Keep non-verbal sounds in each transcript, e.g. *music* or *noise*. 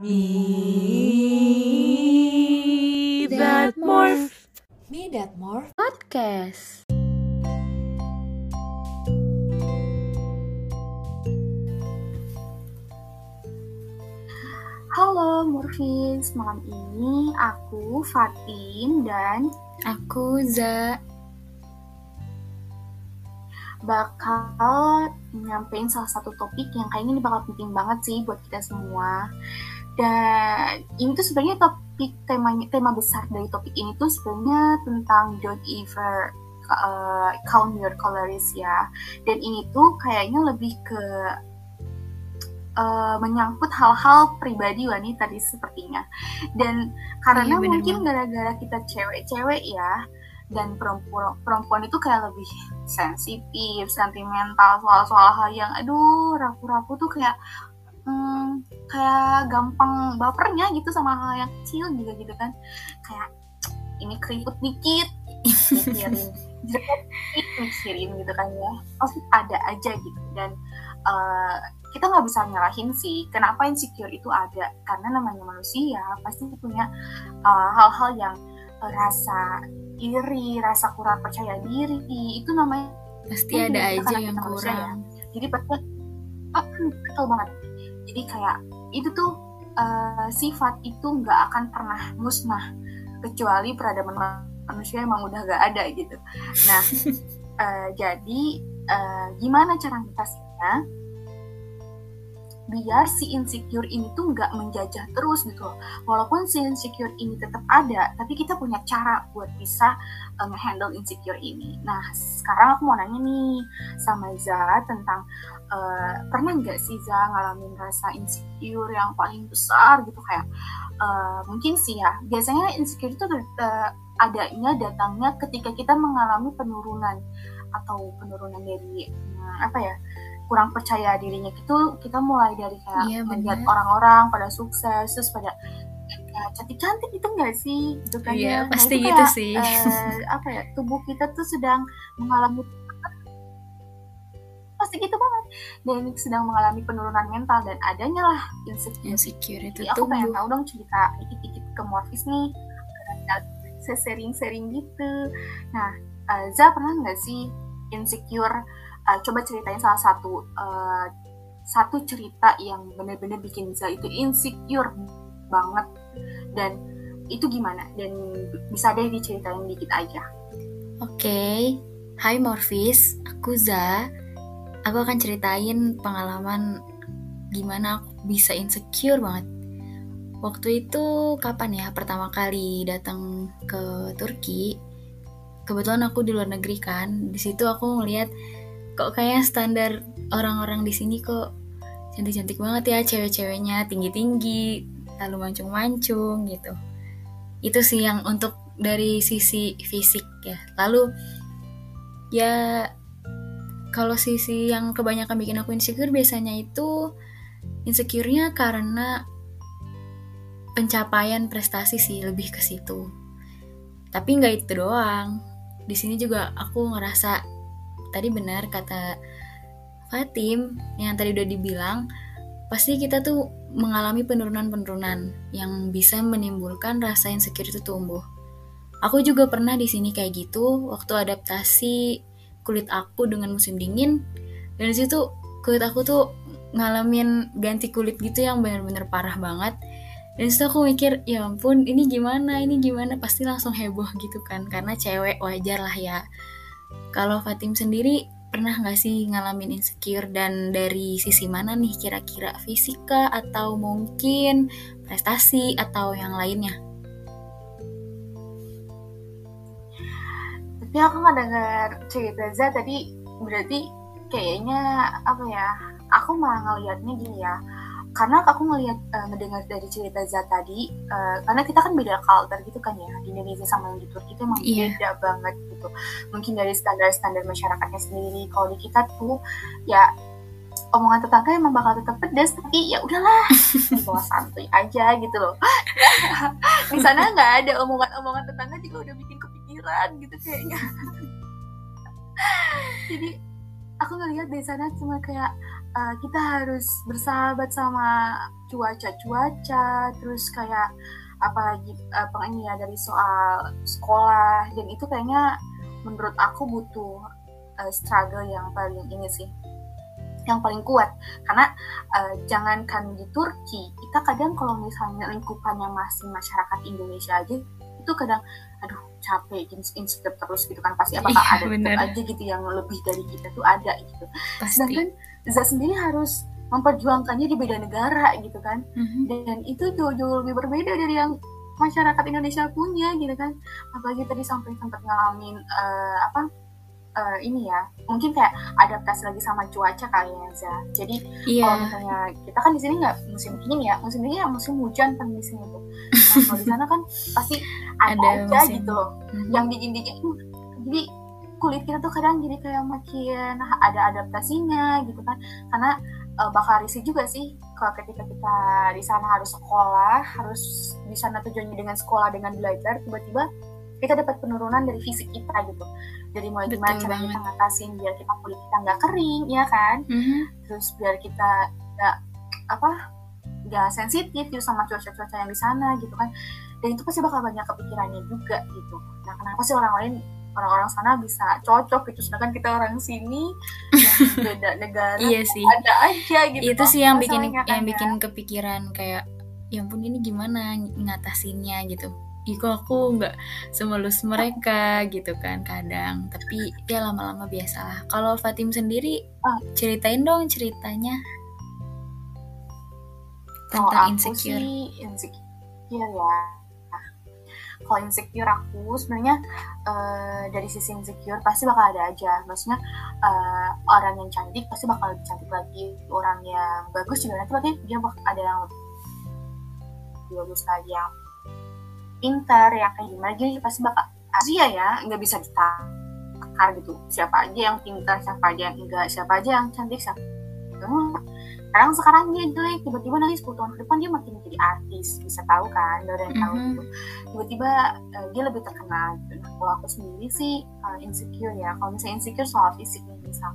Me that morph. Me That More Podcast. Halo Murfis, malam ini aku Fatin dan Aku Za. bakal nyampein salah satu topik yang kayaknya ini bakal penting banget sih buat kita semua. Dan ini tuh sebenarnya topik temanya tema besar dari topik ini tuh sebenarnya tentang don't ever uh, count your calories ya. Dan ini tuh kayaknya lebih ke uh, menyangkut hal-hal pribadi wanita di sepertinya. Dan karena Iya, mungkin gara-gara kita cewek-cewek ya, dan perempuan perempuan itu kayak lebih sensitif, sentimental soal-soal hal yang aduh rapu-rapu tuh kayak hmm, kayak gampang bapernya gitu sama hal yang kecil juga gitu kan kayak ini keriput dikit mikirin *laughs* jelek dikit mikirin gitu kan ya pasti ada aja gitu dan eh, kita nggak bisa nyalahin sih kenapa insecure itu ada karena namanya manusia pasti punya eh, hal-hal yang eh, rasa iri, rasa kurang percaya diri, itu namanya Pasti ada aja yang manusia ya. kurang. jadi pasti ah, hmm, betul banget. Jadi kayak itu tuh eh, sifat itu nggak akan pernah musnah kecuali peradaban ma- manusia emang udah gak ada gitu. Nah, *laughs* eh, jadi eh, gimana cara ngatasinnya? biar si insecure ini tuh nggak menjajah terus gitu loh. Walaupun si insecure ini tetap ada, tapi kita punya cara buat bisa uh, nge-handle insecure ini. Nah, sekarang aku mau nanya nih sama Za tentang uh, pernah nggak sih Za ngalamin rasa insecure yang paling besar gitu kayak uh, mungkin sih ya. Biasanya insecure itu uh, adanya datangnya ketika kita mengalami penurunan atau penurunan dari apa ya kurang percaya dirinya gitu kita mulai dari kayak Iya, melihat orang-orang pada sukses terus pada cantik-cantik itu enggak sih gitu kan Iya, ya. Nah, pasti itu gitu kayak, sih. eh, apa ya tubuh kita tuh sedang mengalami pasti gitu banget. Dan sedang mengalami penurunan mental dan adanya lah insecure. Insecure itu jadi aku pengen tumbuh. tahu dong cerita dikit-dikit ke Morfis nih. Saya sharing-sharing gitu. Nah eh, Za pernah nggak sih insecure? Eh, coba ceritain salah satu eh, satu cerita yang bener-bener bikin Za itu insecure banget. Dan itu gimana? Dan bisa deh diceritain dikit aja. Oke, hai Morfis, aku Za. Aku akan ceritain pengalaman gimana aku bisa insecure banget. Waktu itu kapan ya pertama kali datang ke Turki? Kebetulan aku di luar negeri kan. Di situ aku ngeliat kok kayak standar orang-orang di sini kok cantik-cantik banget ya cewek-ceweknya tinggi-tinggi, lalu mancung-mancung gitu. Itu sih yang untuk dari sisi fisik ya. Lalu ya kalau sisi yang kebanyakan bikin aku insecure biasanya itu insecure-nya karena pencapaian prestasi sih lebih ke situ. Tapi nggak itu doang. Di sini juga aku ngerasa tadi benar kata Fatim yang tadi udah dibilang pasti kita tuh mengalami penurunan-penurunan yang bisa menimbulkan rasa insecure itu tumbuh. Aku juga pernah di sini kayak gitu waktu adaptasi kulit aku dengan musim dingin dan situ kulit aku tuh ngalamin ganti kulit gitu yang bener-bener parah banget. Dan di situ aku mikir ya ampun ini gimana ini gimana? Pasti langsung heboh gitu kan karena cewek wajar lah ya. Kalau Fatim sendiri pernah nggak sih ngalamin insecure? Dan dari sisi mana nih kira-kira fisika atau mungkin prestasi atau yang lainnya tapi aku nggak dengar cerita Za tadi berarti kayaknya apa ya aku malah ngelihatnya gini ya. Karena aku ngelihat eh, ngedengar dari cerita Za tadi eh, karena kita kan beda culture gitu kan ya di Indonesia sama yang di Turki itu emang Iya. beda banget gitu. Mungkin dari standar-standar masyarakatnya sendiri. Kalau di kita tuh ya omongan tetangga emang bakal tetap pedas tapi ya udahlah *laughs* dibawa santuy aja gitu loh. *laughs* Di sana nggak ada omongan-omongan tetangga juga udah bikin gitu kayaknya. *laughs* Jadi aku ngelihat di sana cuma kayak uh, kita harus bersahabat sama cuaca-cuaca terus kayak apalagi uh, pengen ya dari soal sekolah dan itu kayaknya menurut aku butuh uh, struggle yang paling ini sih yang paling kuat. Karena uh, jangankan di Turki kita kadang kalau misalnya lingkupannya masih masyarakat Indonesia aja itu kadang aduh capek insecure terus gitu kan pasti *laughs* apakah iya, ada bener. aja gitu yang lebih dari kita tuh ada gitu pasti. sedangkan Za sendiri harus memperjuangkannya di beda negara gitu kan mm-hmm. dan itu jauh-jauh lebih berbeda dari yang masyarakat Indonesia punya gitu kan apalagi tadi sampai sempat ngalamin uh, apa uh, ini ya mungkin kayak adaptasi lagi sama cuaca kali ya Za. Jadi yeah. kalau misalnya kita kan di sini nggak musim dingin ya, musim dingin ya musim hujan kan di sini tuh. Nah, kalau di sana kan pasti ada, ada aja musim. gitu loh, hmm. yang dingin dingin. Jadi kulit kita tuh kadang jadi kayak makin ada adaptasinya gitu kan, karena uh, bakal risih juga sih kalau ketika kita di sana harus sekolah, harus di sana tujuannya dengan sekolah dengan belajar, tiba-tiba kita dapat penurunan dari fisik kita gitu dari mulai gimana cara kita ngatasin biar kita kulit kita nggak kering ya kan? Mm-hmm. terus biar kita nggak apa nggak sensitif gitu sama cuaca-cuaca yang di sana gitu kan. Dan itu pasti bakal banyak kepikirannya juga gitu. Nah kenapa sih orang lain orang-orang sana bisa cocok gitu? Sedangkan kita orang sini *laughs* beda negara iya sih. ada aja gitu itu sih yang bikin yang ya. bikin kepikiran kayak ya ampun ini gimana ngatasinnya? gitu Iko aku nggak semulus mereka gitu kan kadang. Tapi ya lama-lama biasalah. Kalau Fatim sendiri oh. ceritain dong ceritanya. Tentang insecure. sih insecure. Ya. Kalau insecure aku sebenarnya uh, dari sisi insecure pasti bakal ada aja. Maksudnya uh, orang yang cantik pasti bakal lebih cantik lagi. Orang yang bagus juga nanti berarti dia ada yang lebih bagus lagi. Yang pinter ya kayak gimana jadi pasti bakal Asia ya nggak bisa ditakar gitu. Siapa aja yang pintar siapa aja yang enggak siapa aja yang cantik siapa hmm. sekarang sekarang dia jelek tiba-tiba nanti 10 tahun ke depan dia makin jadi artis bisa tahu kan dari yang tahu gitu. Tiba-tiba uh, dia lebih terkenal gitu. Nah kalau aku sendiri sih uh, insecure ya. Kalau misalnya insecure soal fisik nih misal.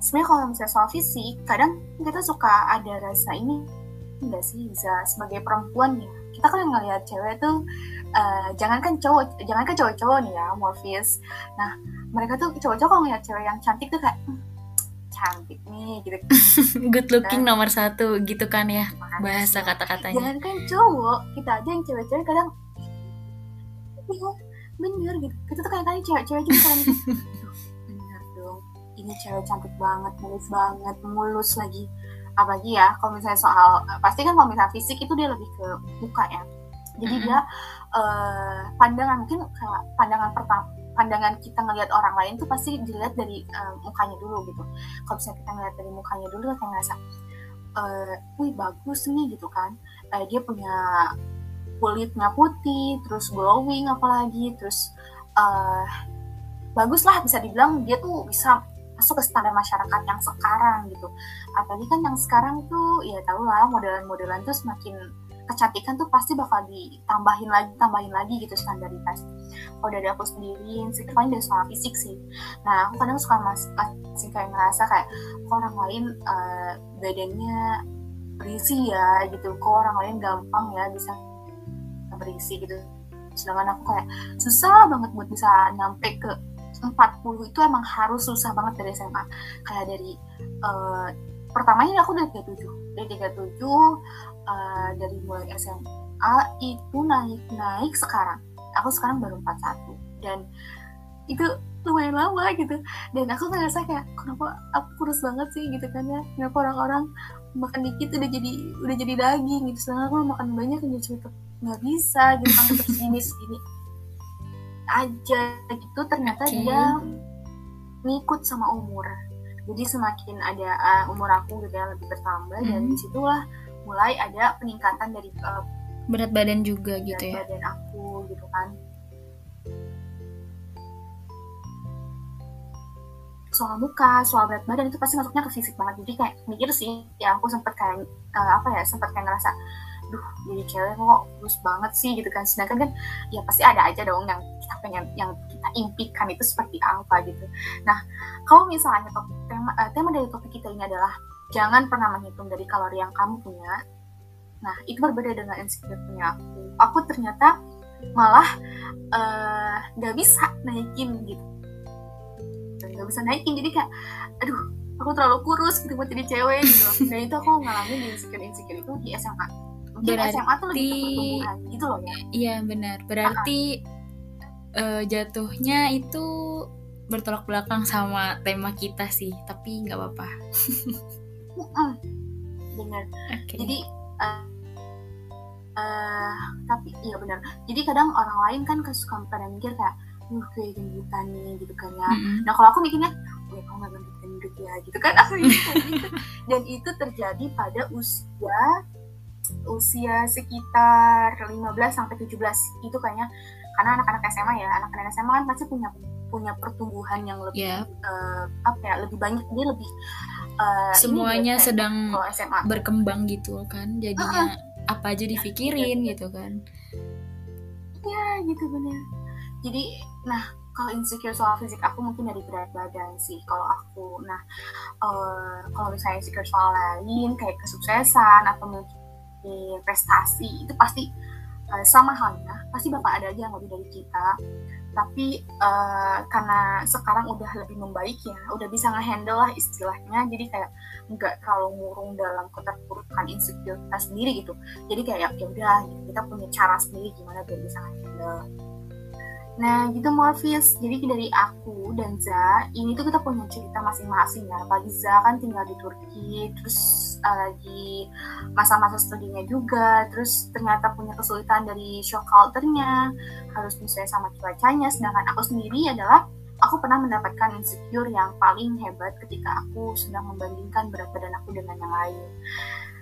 Sebenarnya kalau misalnya soal fisik kadang kita suka ada rasa ini enggak sih bisa sebagai perempuan ya kita kan ngelihat cewek tuh uh, jangankan cowok jangankan cowok-cowok nih ya morfis nah mereka tuh cowok-cowok kalau ngeliat cewek yang cantik tuh kayak hm, cantik nih gitu. *laughs* Good looking Dan, nomor satu gitu kan ya bahasa kata-katanya. Jangankan cowok kita aja yang cewek-cewek kadang iya bener gitu. Kita tuh kayak tadi cewek-cewek juga kan bener dong ini cewek cantik banget mulus banget mulus lagi apalagi ya kalau misalnya soal pasti kan kalau misalnya fisik itu dia lebih ke muka ya. Jadi mm -hmm. dia uh, pandangan mungkin kayak pandangan pertama pandangan kita ngelihat orang lain tuh pasti dilihat dari uh, mukanya dulu gitu. Kalau misalnya kita ngelihat dari mukanya dulu kita ngerasa uh, wih bagus nih gitu kan. Uh, dia punya kulitnya putih terus glowing apalagi terus uh, bagus lah bisa dibilang dia tuh bisa masuk ke standar masyarakat yang sekarang gitu. Apalagi kan yang sekarang tuh ya tau lah modelan-modelan tuh semakin kecantikan tuh pasti bakal ditambahin lagi tambahin lagi gitu standaritas kalau dari aku sendiri paling dari soal fisik sih. Nah aku kadang suka mas kayak ngerasa kayak kok orang lain uh, badannya berisi ya gitu. Kok orang lain gampang ya bisa berisi gitu. Sedangkan aku kayak susah banget buat bisa nyampe ke 40 itu emang harus susah banget dari SMA kayak dari uh, pertamanya aku dari 37 dari 37 uh, dari mulai SMA itu naik-naik sekarang. Aku sekarang baru 41 dan itu lumayan lama gitu. Dan aku ngerasa kayak kenapa aku kurus banget sih gitu kan ya? Kenapa orang-orang makan dikit udah jadi udah jadi daging gitu. Sedangkan aku makan banyak jadi cepet. Nggak bisa gitu kan terus segini segini aja gitu ternyata okay. dia ngikut sama umur jadi semakin ada uh, umur aku gitu ya lebih bertambah hmm. dan di situlah mulai ada peningkatan dari uh, berat badan juga gitu ya badan aku gitu kan soal muka, soal berat badan itu pasti masuknya ke fisik banget. Jadi kayak mikir sih, ya aku sempet kayak uh, apa ya, sempet kayak ngerasa duh jadi cewek kok kurus banget sih gitu kan sedangkan kan ya pasti ada aja dong yang pengen yang kita impikan itu seperti apa gitu. Nah kalau misalnya topik tema uh, tema dari topik kita ini adalah jangan pernah menghitung dari kalori yang kamu punya. Nah itu berbeda dengan insecure punya aku. Aku ternyata malah eh, nggak uh, bisa naikin gitu. Nggak bisa naikin jadi kayak aduh aku terlalu kurus gitu buat jadi cewek gitu. Dan *laughs* itu aku ngalamin di insecure insecure itu di SMA mungkin Berarti- SMA tuh lebih ke pertumbuhan gitu loh ya. Iya benar. Berarti eh, jatuhnya itu bertolak belakang sama tema kita sih. Tapi nggak apa-apa. Bener Oke. jadi eh eh, tapi iya benar jadi kadang orang lain kan suka pada mikir kayak uh kayak gendutan nih gitu kan ya Mm-mm. nah kalau aku mikirnya ya kamu gak gendut gendut ya gitu kan aku mikir *laughs* gitu dan itu terjadi pada usia usia sekitar 15 sampai 17 itu kayaknya karena anak-anak SMA ya anak-anak SMA kan pasti punya punya pertumbuhan yang lebih Ya, eh, apa ya lebih banyak dia lebih ini semuanya dia, sedang SMA berkembang gitu kan. Jadinya apa aja dipikirin gitu kan. ya gitu bener. Jadi nah kalau insecure soal fisik aku mungkin dari berat badan sih kalau aku. Nah eh, kalau misalnya insecure soal lain kayak kesuksesan atau mungkin prestasi itu pasti eh, sama halnya pasti bapak ada aja yang lebih dari kita. Tapi eh, karena sekarang udah lebih membaik ya udah bisa ngehandle lah istilahnya jadi kayak nggak terlalu ngurung dalam keterpurukan insecure kita sendiri gitu. Jadi kayak ya udah kita punya cara sendiri gimana biar bisa handle nah gitu Morpheus. Jadi dari aku dan Za ini tuh kita punya cerita masing-masing. Ya apalagi Za kan tinggal di Turki terus uh, lagi masa-masa studinya juga terus ternyata punya kesulitan dari shock culture-nya harus menyesuaikan sama cuacanya. Sedangkan aku sendiri adalah aku pernah mendapatkan insecure yang paling hebat ketika aku sedang membandingkan berat badan aku dengan yang lain.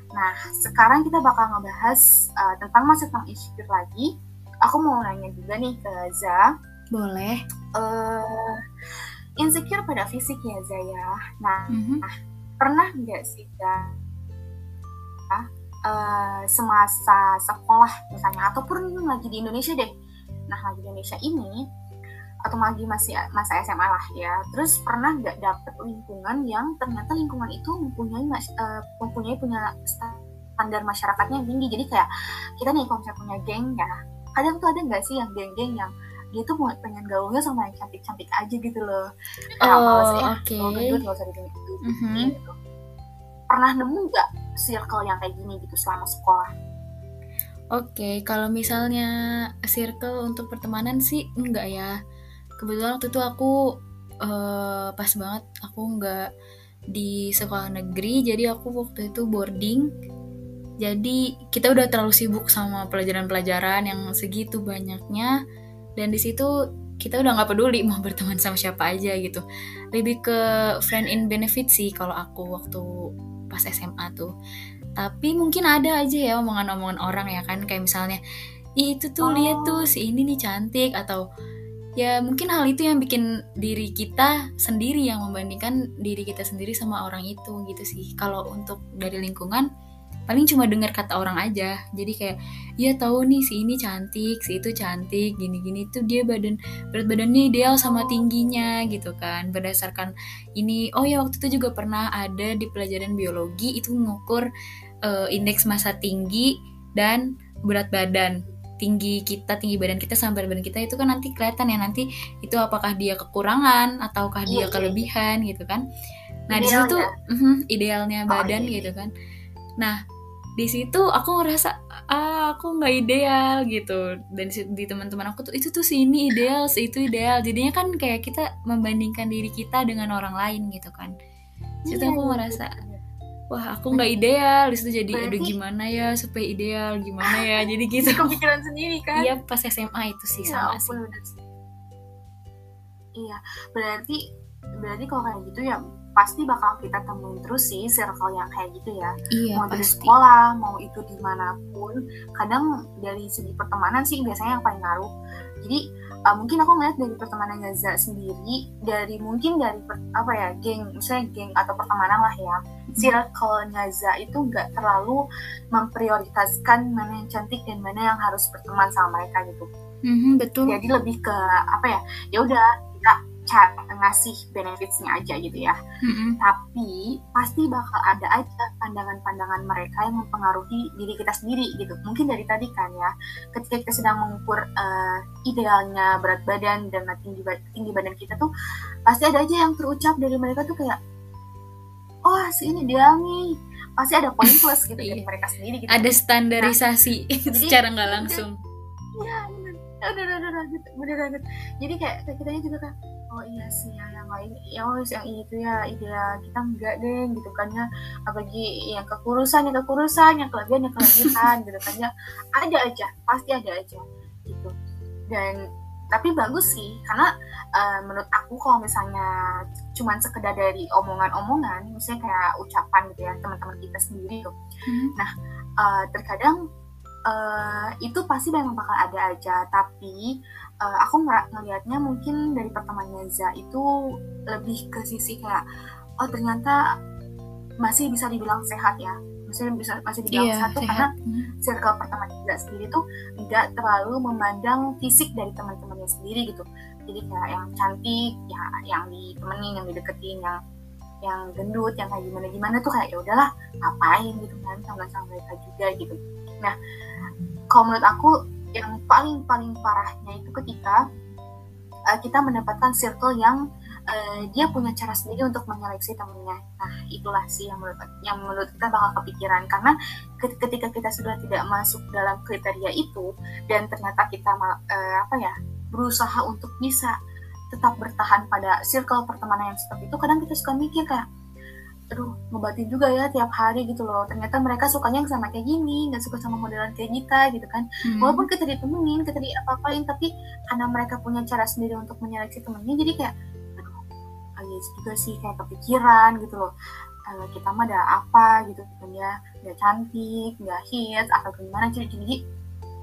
Nah, sekarang kita bakal ngebahas uh, tentang masih tentang insecure lagi. Aku mau nanya juga nih ke Za. Boleh. eh insecure pada fisik ya, Za ya. Nah, Mhm. pernah nggak sih, Za? eh, semasa sekolah misalnya, ataupun lagi di Indonesia deh. Nah, lagi di Indonesia ini, atau lagi masih masa SMA lah ya. Terus pernah nggak dapet lingkungan yang ternyata lingkungan itu mempunyai eh, mempunyai punya standar masyarakatnya yang tinggi. Jadi kayak kita nih kalau misalnya punya geng ya, kadang tuh ada nggak sih yang geng-geng yang dia tuh mau pengen gaulnya sama yang cantik-cantik aja gitu loh. Ah, males Oh, gendut nggak usah digendut Mhm. gitu. Pernah nemu nggak circle yang kayak gini gitu selama sekolah? Oke, kalau misalnya circle untuk pertemanan sih enggak ya. Kebetulan waktu itu aku eh, pas banget aku enggak di sekolah negeri, jadi aku waktu itu boarding. Jadi kita udah terlalu sibuk sama pelajaran-pelajaran yang segitu banyaknya, dan di situ kita udah nggak peduli mau berteman sama siapa aja gitu. Lebih ke friend in benefit sih kalau aku waktu pas SMA tuh. Tapi mungkin ada aja ya omongan-omongan orang ya kan. Kayak misalnya Ih, itu tuh Oh. lihat tuh si ini nih cantik. Atau ya mungkin hal itu yang bikin diri kita sendiri yang membandingkan diri kita sendiri sama orang itu gitu sih. Kalau untuk dari lingkungan paling cuma dengar kata orang aja. Jadi kayak ya tahu nih si ini cantik si itu cantik gini-gini. Tuh dia badan berat badannya ideal sama tingginya gitu kan. Berdasarkan ini oh ya waktu itu juga pernah ada di pelajaran biologi itu ngukur eh, indeks massa tinggi dan berat badan. Tinggi kita tinggi badan kita sama berat badan kita itu kan nanti kelihatan ya. Nanti itu apakah dia kekurangan ataukah Iya, dia iya, kelebihan gitu kan. Nah di situ ya? mhm, idealnya Oh, badan iya, iya. gitu kan. Nah di situ aku ngerasa ah aku nggak ideal gitu. Dan di, teman-teman aku tuh itu tuh si ini ideal si itu ideal. Jadinya kan kayak kita membandingkan diri kita dengan orang lain gitu kan. Di situ Iya, aku iya, ngerasa bener. wah aku nggak ideal. Di situ jadi aduh Berarti- gimana ya supaya ideal gimana ya? *laughs* Jadi gitu. Kepikiran sendiri kan? iya pas SMA itu sih Ya sama sih. Iya, berarti berarti kalau kayak gitu ya pasti bakal kita temuin terus sih circle yang kayak gitu ya. iya mau dari pasti sekolah, mau itu di mana pun. Kadang dari segi pertemanan sih biasanya yang paling ngaruh. Jadi uh, mungkin aku ngeliat dari pertemanan Gaza sendiri, dari mungkin dari per- apa ya geng, misalnya geng atau pertemanan lah ya. Circle Gaza itu nggak terlalu memprioritaskan mana yang cantik dan mana yang harus berteman sama mereka gitu Mhm, betul jadi lebih ke apa ya ya udah ngasih benefitsnya aja gitu ya Mm-mm. tapi pasti bakal ada aja pandangan-pandangan mereka yang mempengaruhi diri kita sendiri gitu mungkin dari tadi kan ya ketika kita sedang mengukur eh, idealnya berat badan dan tinggi, tinggi badan kita tuh pasti ada aja yang terucap dari mereka tuh kayak oh si ini ideal nih pasti ada poin *laughs* plus gitu dari Iya. mereka sendiri gitu ada standarisasi *laughs* secara nggak langsung Iya, bener. Udah, udah, udah, udah, bener banget. Jadi kayak kayak kitanya juga kan, oh iya sih ya yang lain, ya oh yang itu ya ideal kita enggak deh gitu kan ya. Apalagi yang kekurusan, yang kekurusan, yang kelebihan, yang kelebihan *laughs* gitu kan ya. Ada aja, pasti ada aja gitu. Dan tapi bagus sih karena eh, menurut aku kalau misalnya cuman sekedar dari omongan-omongan misalnya kayak ucapan gitu ya teman-teman kita sendiri tuh Hmm. uh, terkadang uh, itu pasti memang bakal ada aja tapi uh, aku ngelihatnya mungkin dari pertemanannya Za itu lebih ke sisi kayak oh ternyata masih bisa dibilang sehat ya. Masih bisa masih dibilang iya sehat tuh karena Hmm. circle pertemanan Za sendiri tuh nggak terlalu memandang fisik dari teman-temannya sendiri gitu. Jadi kayak yang cantik ya yang ditemenin yang dideketin yang yang gendut yang kayak gimana gimana tuh kayak ya udahlah ngapain gitu kan sama sama mereka juga gitu nah kalau menurut aku yang paling paling parahnya itu ketika uh, kita mendapatkan circle yang uh, dia punya cara sendiri untuk menyeleksi temennya. Nah itulah sih yang menurut yang menurut kita bakal kepikiran. Karena ke- ketika kita sudah tidak masuk dalam kriteria itu dan ternyata kita uh, apa ya berusaha untuk bisa tetap bertahan pada circle pertemanan yang seperti itu kadang kita suka mikir kayak aduh ngobatin juga ya tiap hari gitu loh. Ternyata mereka sukanya yang sama kayak gini nggak suka sama modelan kayak kita gitu kan. Hmm. walaupun kita ditemenin kita diapa-apain tapi karena mereka punya cara sendiri untuk menyeleksi temennya jadi kayak aduh iya juga sih kayak kepikiran gitu loh. Eh, kita mah ada apa gitu kan ya nggak cantik nggak hits atau gimana? Jadi jadi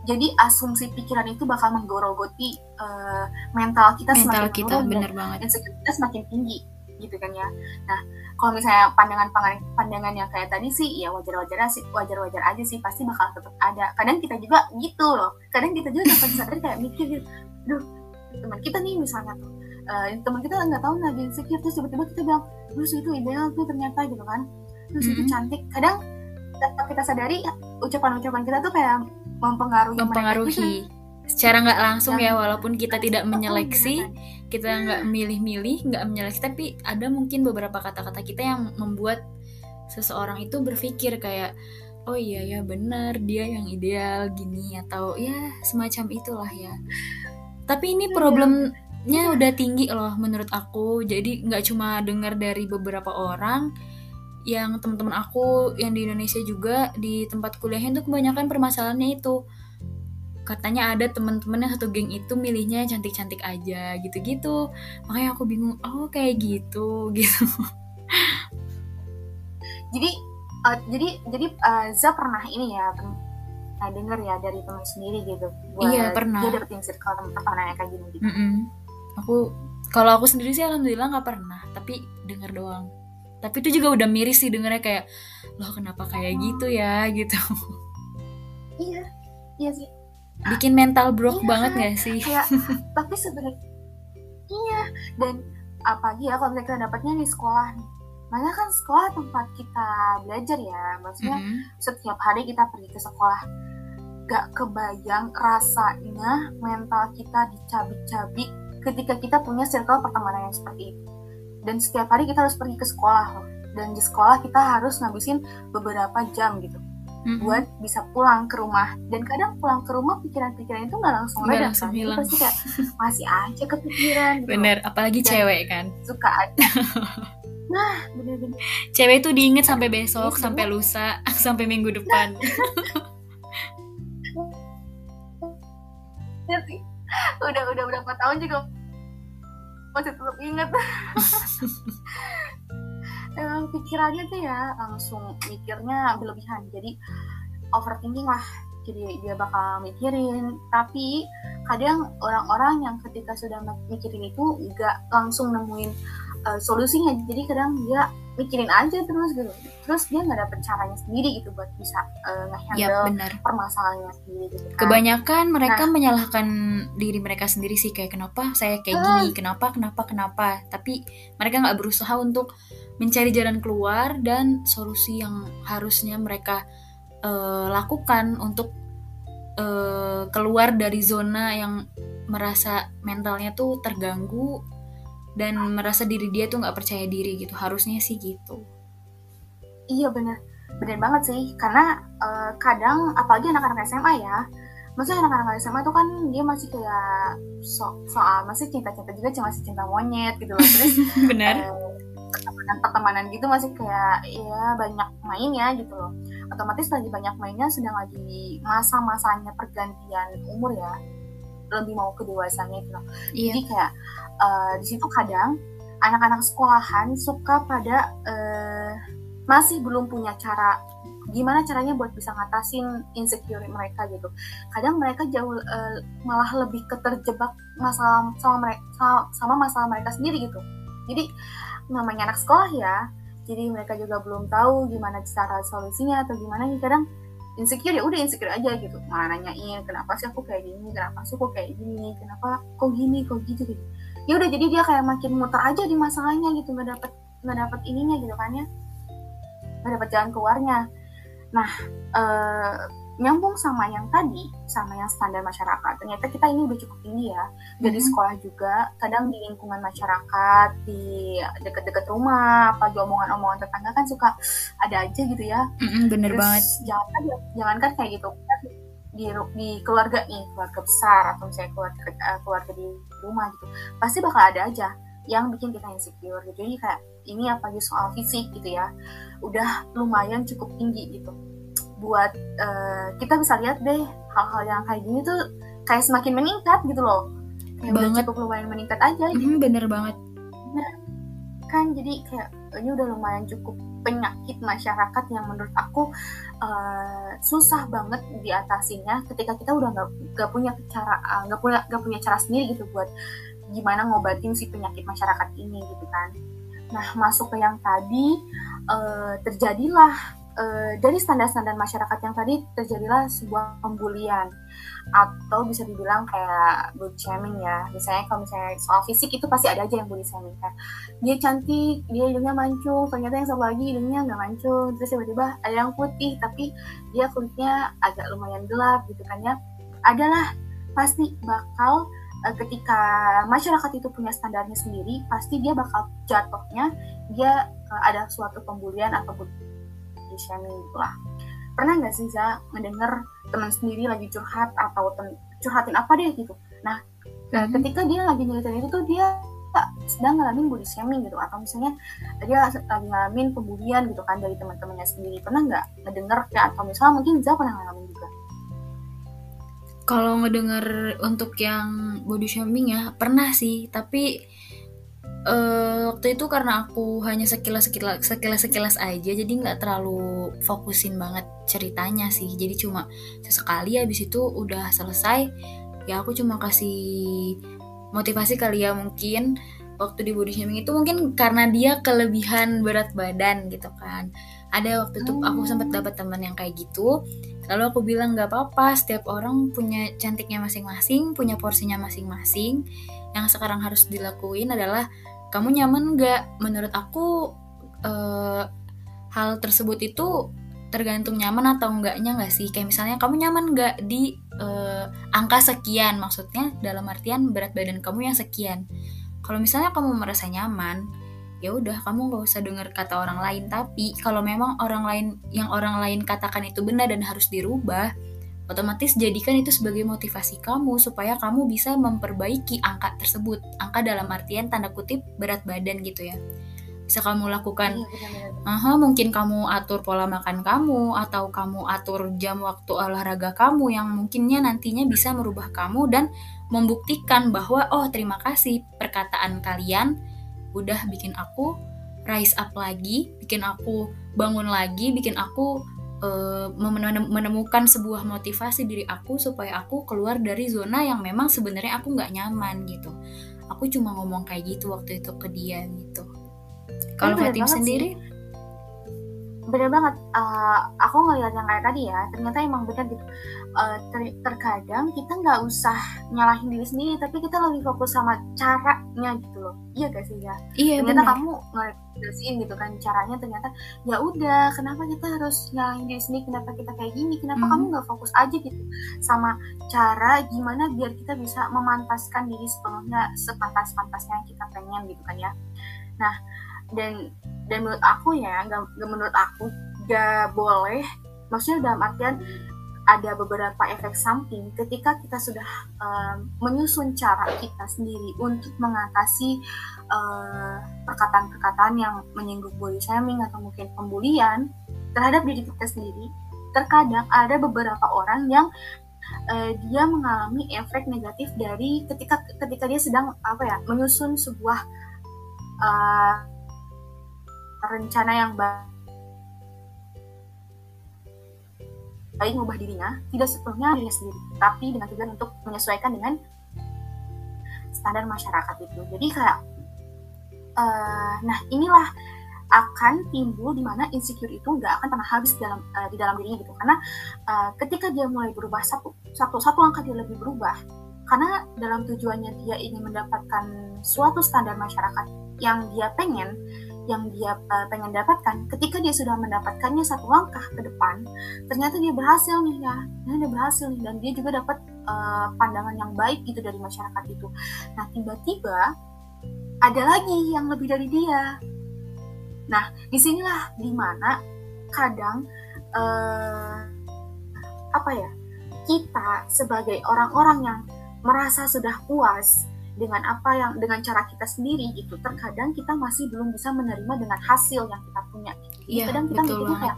jadi asumsi pikiran itu bakal menggorogoti eh, mental kita mental semakin kita dan bener banget. insecurity kita semakin tinggi gitu kan ya. Nah, kalau misalnya pandangan pandangan yang kayak tadi sih ya wajar-wajar sih wajar-wajar aja sih pasti bakal tetap ada. Kadang kita juga gitu loh. Kadang kita juga tanpa sadar kayak mikir gitu, duh teman kita nih misalnya tuh eh, teman kita nggak tahu lagi insecure terus tiba-tiba kita bilang, terus itu ideal tuh ternyata gitu kan. Terus itu Mm-mm. cantik. Kadang tanpa kita sadari ucapan-ucapan kita tuh kayak mempengaruhi, mereka gitu. Secara nggak langsung ya walaupun kita tidak Oh, menyeleksi beneran. kita nggak milih-milih nggak menyeleksi tapi ada mungkin beberapa kata-kata kita yang membuat seseorang itu berpikir kayak oh iya ya benar dia yang ideal gini atau ya semacam itulah ya tapi ini Iya. problemnya udah tinggi loh menurut aku jadi nggak cuma dengar dari beberapa orang yang teman-teman aku yang di Indonesia juga di tempat kuliahnya itu kebanyakan permasalahannya itu katanya ada teman-teman yang satu geng itu milihnya yang cantik-cantik aja gitu-gitu. Makanya aku bingung oh kayak gitu *laughs* gitu. Jadi eh, jadi jadi eh, Za pernah ini ya pernah denger ya dari teman sendiri gitu buat Iya, pernah. dia dapetin circle teman pertemanan yang kayak gini gitu Mm-mm. aku kalau aku sendiri sih alhamdulillah nggak pernah tapi denger doang. Tapi itu juga udah miris sih dengernya kayak loh kenapa kayak gitu ya? *laughs* Gitu. Iya iya sih bikin mental broke Iya. banget gak sih? kayak *laughs* tapi sebenarnya iya. Dan apalagi ya kalau kita dapatnya di sekolah nih. Makanya kan sekolah tempat kita belajar ya. Maksudnya Mm-mm. setiap hari kita pergi ke sekolah. Gak kebayang rasanya mental kita dicabik-cabik ketika kita punya circle pertemanan yang seperti itu. Dan setiap hari kita harus pergi ke sekolah loh. Dan di sekolah kita harus ngabisin beberapa jam gitu Mm-mm. buat bisa pulang ke rumah. Dan kadang pulang ke rumah pikiran-pikiran itu nggak langsung reda langsung kan? Hilang. pasti kayak masih aja kepikiran gitu. Bener apalagi Dan- cewek kan? suka aja. *laughs* Nah bener-bener. Cewek itu diinget sampai besok Iya, sampai lusa *laughs* sampai minggu depan. Sih. udah udah berapa tahun juga masih tetap inget *laughs* emang pikirannya tuh ya langsung mikirnya berlebihan. Jadi overthinking lah. Jadi dia bakal mikirin. Tapi kadang orang-orang yang ketika sudah mikirin itu nggak langsung nemuin uh, solusinya. Jadi kadang dia mikirin aja terus gitu. Terus dia nggak dapet caranya sendiri gitu buat bisa uh, ngehandle benar. permasalahannya sendiri gitu kan. Kebanyakan mereka menyalahkan diri mereka sendiri sih. Kayak kenapa saya kayak gini, kenapa, kenapa, kenapa. Tapi mereka nggak berusaha untuk mencari jalan keluar dan solusi yang harusnya mereka eh, lakukan untuk eh, keluar dari zona yang merasa mentalnya tuh terganggu dan merasa diri dia tuh nggak percaya diri gitu. Harusnya sih gitu. Iya bener, bener banget sih. Karena eh, kadang apalagi anak-anak SMA ya, maksudnya anak-anak SMA tuh kan dia masih kayak so soal masih cinta-cinta juga cuma masih cinta monyet gitu loh. Terus *laughs* Benar. Eh, pertemanan-pertemanan gitu masih kayak ya banyak mainnya gitu loh. Otomatis lagi banyak mainnya sedang lagi masa-masanya pergantian umur ya, lebih mau ke dewasanya gitu loh. Iya. Jadi kayak eh, di situ kadang anak-anak sekolahan suka pada eh, masih belum punya cara gimana caranya buat bisa ngatasin insecure mereka gitu. Kadang mereka jauh eh, malah lebih keterjebak masalah sama mereka sama, sama masalah mereka sendiri gitu. Jadi namanya anak sekolah ya, jadi mereka juga belum tahu gimana cara solusinya atau gimana nih kadang insecure ya udah insecure aja gitu. Malah nanyain kenapa sih aku kayak gini? Kenapa sih aku kayak gini? Kenapa kok gini kok gitu gitu? Ya udah jadi dia kayak makin muter aja di masalahnya gitu. Nggak dapet nggak dapet ininya gitu kan ya. Nggak dapet jalan keluarnya. Nah eh, nyambung sama yang tadi sama yang standar masyarakat. Ternyata kita ini udah cukup tinggi ya. Dari Mhm. sekolah juga kadang di lingkungan masyarakat di deket-deket rumah apa omongan-omongan tetangga kan suka ada aja gitu ya. Mm-mm, bener Terus banget. jangan kan jangan kan kayak gitu kan di di keluarga nih keluarga besar atau misalnya keluarga eh, keluarga di rumah gitu pasti bakal ada aja yang bikin kita insecure gitu. Jadi kayak ini apalagi soal fisik gitu ya. Udah lumayan cukup tinggi gitu buat eh, kita bisa lihat deh hal-hal yang kayak gini tuh kayak semakin meningkat gitu loh kayak udah Banget. cukup lumayan meningkat aja gitu Mm, bener banget. kan jadi kayak ini udah lumayan cukup penyakit masyarakat yang menurut aku eh, susah banget diatasinya ketika kita udah nggak nggak punya cara eh, nggak punya nggak punya cara sendiri gitu buat gimana ngobatin si penyakit masyarakat ini gitu kan nah masuk ke yang tadi eh, terjadilah eh, dari standar-standar masyarakat yang tadi terjadilah sebuah pembulian. Atau bisa dibilang kayak body shaming ya. Misalnya kalau misalnya soal fisik itu pasti ada aja yang body shaming kan. Dia cantik dia hidungnya mancung ternyata yang satu lagi hidungnya nggak mancung terus tiba-tiba ada yang putih tapi dia kulitnya agak lumayan gelap gitu kan ya. Adalah pasti bakal eh, ketika masyarakat itu punya standarnya sendiri pasti dia bakal jatuhnya dia eh, ada suatu pembulian atau body shaming gitu lah pernah nggak sih Za mendengar teman sendiri lagi curhat atau curhatin apa deh gitu? Nah Mhm. ketika dia lagi nyeritain itu tuh dia sedang ngalamin body shaming gitu. Atau misalnya dia lagi ngalamin pembulian gitu kan dari teman-temannya sendiri. Pernah nggak ngedenger ya atau misalnya mungkin Za pernah ngalamin juga? Kalau ngedenger untuk yang body shaming ya pernah sih, tapi eh, waktu itu karena aku hanya sekilas sekilas sekilas sekilas aja, jadi nggak terlalu fokusin banget ceritanya sih. Jadi cuma sesekali habis itu udah selesai, ya aku cuma kasih motivasi kali ya mungkin waktu di body shaming itu mungkin karena dia kelebihan berat badan gitu kan. Ada waktu itu aku sempat dapat teman yang kayak gitu, Lalu aku bilang nggak apa-apa, setiap orang punya cantiknya masing-masing, punya porsinya masing-masing. Yang sekarang harus dilakuin adalah kamu nyaman nggak? Menurut aku eh, hal tersebut itu tergantung nyaman atau enggaknya nggak sih? Kayak misalnya kamu nyaman nggak di eh, angka sekian, maksudnya dalam artian berat badan kamu yang sekian. Kalau misalnya kamu merasa nyaman, ya udah kamu nggak usah dengar kata orang lain tapi kalau memang orang lain yang orang lain katakan itu benar dan harus dirubah otomatis jadikan itu sebagai motivasi kamu supaya kamu bisa memperbaiki angka tersebut angka dalam artian tanda kutip berat badan gitu ya bisa kamu lakukan. Aha, mungkin kamu atur pola makan kamu atau kamu atur jam waktu olahraga kamu yang mungkinnya nantinya bisa merubah kamu dan membuktikan bahwa oh terima kasih perkataan kalian udah bikin aku rise up lagi, bikin aku bangun lagi, bikin aku eh, menem- menemukan sebuah motivasi diri aku supaya aku keluar dari zona yang memang sebenarnya aku nggak nyaman gitu. Aku cuma ngomong kayak gitu waktu itu ke dia gitu. Kalau Fatim sendiri? Bener banget. Uh, aku ngeliat yang kayak tadi ya ternyata emang bener gitu. Uh, ter- terkadang kita nggak usah nyalahin diri sendiri tapi kita lebih fokus sama caranya gitu loh. Iya gak sih ya Iya ternyata benar. kamu ngejelasin gitu kan caranya ternyata ya udah kenapa kita harus nyalahin diri sendiri? Kenapa kita kayak gini? Kenapa Hmm. kamu nggak fokus aja gitu sama cara gimana biar kita bisa memantaskan diri sepenuhnya sepantas-pantasnya yang kita pengen gitu kan ya? Nah dan dan menurut aku ya nggak nggak menurut aku nggak boleh. Maksudnya dalam artian ada beberapa efek samping ketika kita sudah um, menyusun cara kita sendiri untuk mengatasi uh, perkataan-perkataan yang menyinggung body shaming atau mungkin pembulian terhadap diri kita sendiri terkadang ada beberapa orang yang uh, dia mengalami efek negatif dari ketika ketika dia sedang apa ya menyusun sebuah uh, rencana yang baik mengubah dirinya tidak sepenuhnya dirinya sendiri tapi dengan tujuan untuk menyesuaikan dengan standar masyarakat itu jadi kayak uh, nah inilah akan timbul di mana insecure itu nggak akan pernah habis dalam uh, di dalam dirinya gitu. Karena uh, ketika dia mulai berubah satu satu satu langkah dia lebih berubah karena dalam tujuannya dia ingin mendapatkan suatu standar masyarakat yang dia pengen yang dia uh, pengen dapatkan ketika dia sudah mendapatkannya satu langkah ke depan ternyata dia berhasil nih ya. Nah, dia berhasil nih dan dia juga dapat uh, pandangan yang baik gitu dari masyarakat itu. Nah tiba-tiba ada lagi yang lebih dari dia. Nah di sinilah di mana kadang uh, apa ya kita sebagai orang-orang yang merasa sudah puas dengan apa yang dengan cara kita sendiri gitu terkadang kita masih belum bisa menerima dengan hasil yang kita punya Iya, kadang kita mikirnya kayak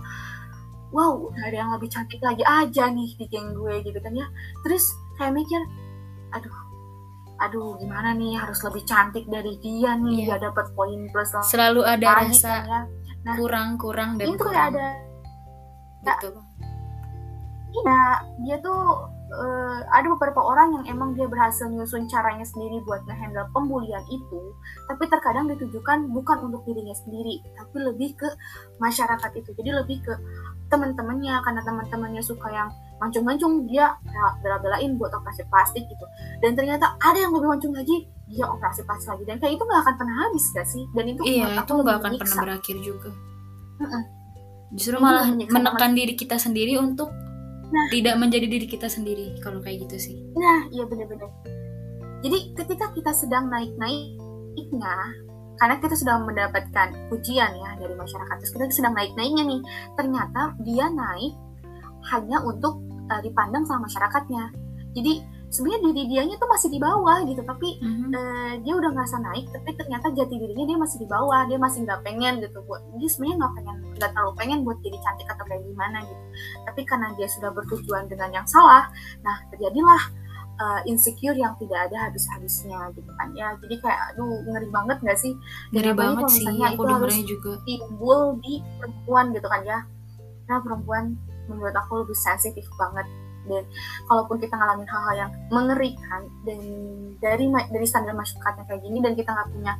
wow ada yang lebih cantik lagi aja nih di geng gue gitu kan ya terus kayak mikir aduh aduh gimana nih harus lebih cantik dari dia nih Iya. biar dapat poin plus Selalu ada banyak rasa kan ya. Nah, kurang-kurang dan itu kayak kurang. ada Betul. Iya, dia tuh eh, ada beberapa orang yang emang dia berhasil nyusun caranya sendiri buat ngehandle pembulian itu, tapi terkadang ditujukan bukan untuk dirinya sendiri, tapi lebih ke masyarakat itu. Jadi lebih ke teman-temannya karena teman-temannya suka yang mancung-mancung dia bela-belain buat operasi plastik gitu. Dan ternyata ada yang lebih mancung lagi, dia operasi plastik lagi. Dan kayak itu nggak akan pernah habis gak sih? Dan itu Iya, itu nggak akan menyiksa. pernah berakhir juga. Mm-mm. Justru Ini malah menekan diri kita sendiri untuk Nah. tidak menjadi diri kita sendiri kalau kayak gitu sih. Nah, iya bener-bener. Jadi ketika kita sedang naik-naiknya, karena kita sudah mendapatkan pujian ya dari masyarakat, terus kita sedang naik-naiknya nih, ternyata dia naik hanya untuk uh, dipandang sama masyarakatnya. Jadi sebenarnya diri dianya tuh masih di bawah gitu, tapi Mhm. eh, dia udah ngerasa naik, tapi ternyata jati dirinya dia masih di bawah, dia masih nggak pengen gitu buat, dia sebenarnya nggak pengen, nggak terlalu pengen buat jadi cantik atau kayak gimana gitu. Tapi karena dia sudah bertujuan dengan yang salah, nah terjadilah uh, insecure yang tidak ada habis-habisnya gitu kan ya. Jadi kayak aduh ngeri banget nggak sih? Ngeri banget sih, aku itu harus juga. timbul di perempuan gitu kan ya. Nah perempuan menurut aku lebih sensitif banget dan kalaupun kita ngalamin hal-hal yang mengerikan dan dari dari standar masyarakatnya kayak gini dan kita nggak punya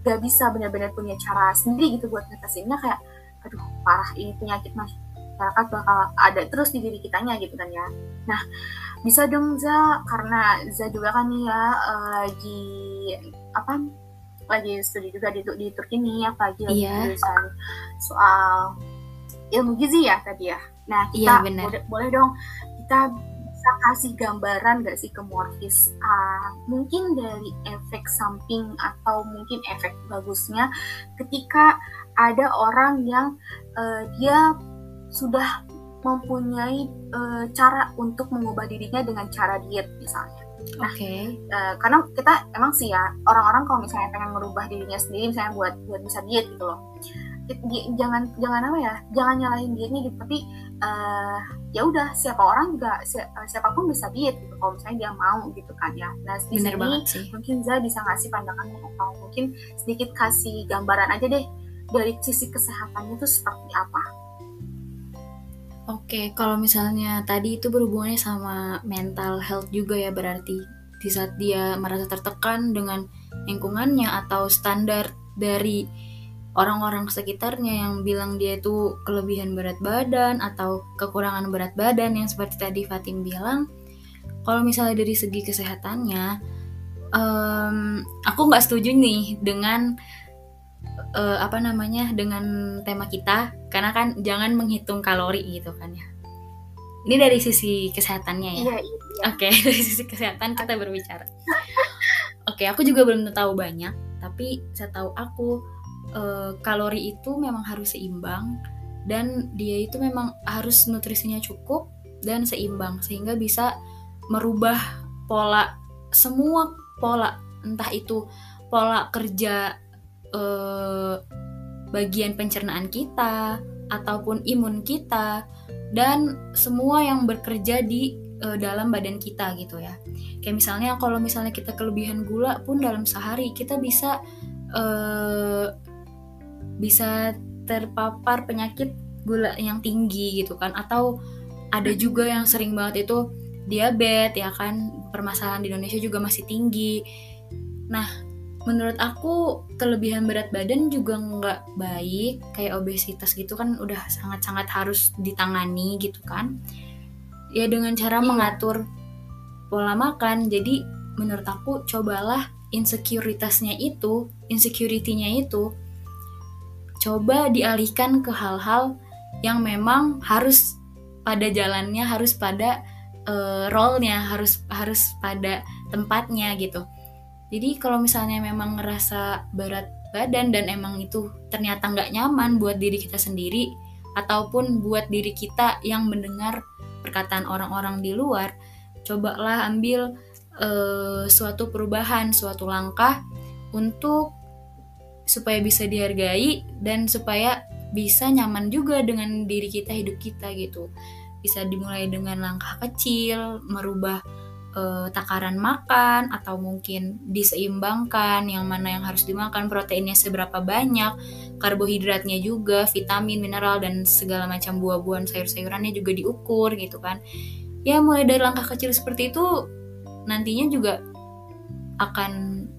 nggak bisa benar-benar punya cara sendiri gitu buat ngatasinnya kayak aduh parah ini penyakit masyarakat bakal ada terus di diri kitanya gitu kan ya nah bisa dong Za karena Za juga kan nih ya eh, lagi apa lagi studi juga di, di Turki nih apalagi lagi Iya. jurusan soal ilmu gizi ya tadi ya nah Iya, kita benar. boleh, boleh dong kita bisa kasih gambaran gak sih ke Morphis Ah, mungkin dari efek samping atau mungkin efek bagusnya ketika ada orang yang eh, dia sudah mempunyai eh, cara untuk mengubah dirinya dengan cara diet misalnya. Oke. Eh, karena kita emang sih ya orang-orang kalau misalnya pengen merubah dirinya sendiri misalnya buat buat bisa diet gitu loh jangan jangan apa ya jangan nyalahin dietnya gitu. Tapi eh, ya udah siapa orang juga si- eh, siapa pun bisa diet gitu. Kalau misalnya dia mau gitu kan ya. Nah di Bener sini banget sih. mungkin Za bisa ngasih pandangan atau mungkin sedikit kasih gambaran aja deh dari sisi kesehatannya tuh seperti apa. Oke, kalau misalnya tadi itu berhubungannya sama mental health juga ya berarti di saat dia merasa tertekan dengan lingkungannya atau standar dari orang-orang sekitarnya yang bilang dia itu kelebihan berat badan atau kekurangan berat badan yang seperti tadi Fatim bilang kalau misalnya dari segi kesehatannya um, aku nggak setuju nih dengan uh, apa namanya dengan tema kita karena kan jangan menghitung kalori gitu kan ya. Ini dari sisi kesehatannya ya? Iya, iya. oke okay, *laughs* dari sisi kesehatan kita berbicara. Oke okay, aku juga belum tahu banyak tapi saya tahu aku uh, kalori itu memang harus seimbang dan dia itu memang harus nutrisinya cukup dan seimbang sehingga bisa merubah pola semua pola entah itu pola kerja eh, bagian pencernaan kita ataupun imun kita dan semua yang bekerja di eh, dalam badan kita gitu ya. Kayak misalnya kalau misalnya kita kelebihan gula pun dalam sehari kita bisa eh, bisa terpapar penyakit gula yang tinggi gitu kan. Atau ada juga yang sering banget itu diabetes ya kan. Permasalahan di Indonesia juga masih tinggi. Nah menurut aku kelebihan berat badan juga nggak baik. Kayak obesitas gitu kan udah sangat-sangat harus ditangani gitu kan. Ya dengan cara iya. mengatur pola makan. Jadi menurut aku cobalah insekuritasnya itu insecurity-nya itu coba dialihkan ke hal-hal yang memang harus pada jalannya harus pada uh, role-nya harus harus pada tempatnya gitu. Jadi kalau misalnya memang ngerasa berat badan dan emang itu ternyata nggak nyaman buat diri kita sendiri ataupun buat diri kita yang mendengar perkataan orang-orang di luar, cobalah ambil uh, suatu perubahan, suatu langkah untuk supaya bisa dihargai dan supaya bisa nyaman juga dengan diri kita, hidup kita gitu. Bisa dimulai dengan langkah kecil, merubah uh, takaran makan atau mungkin diseimbangkan yang mana yang harus dimakan proteinnya seberapa banyak karbohidratnya juga vitamin mineral dan segala macam buah-buahan sayur-sayurannya juga diukur gitu kan ya mulai dari langkah kecil seperti itu nantinya juga akan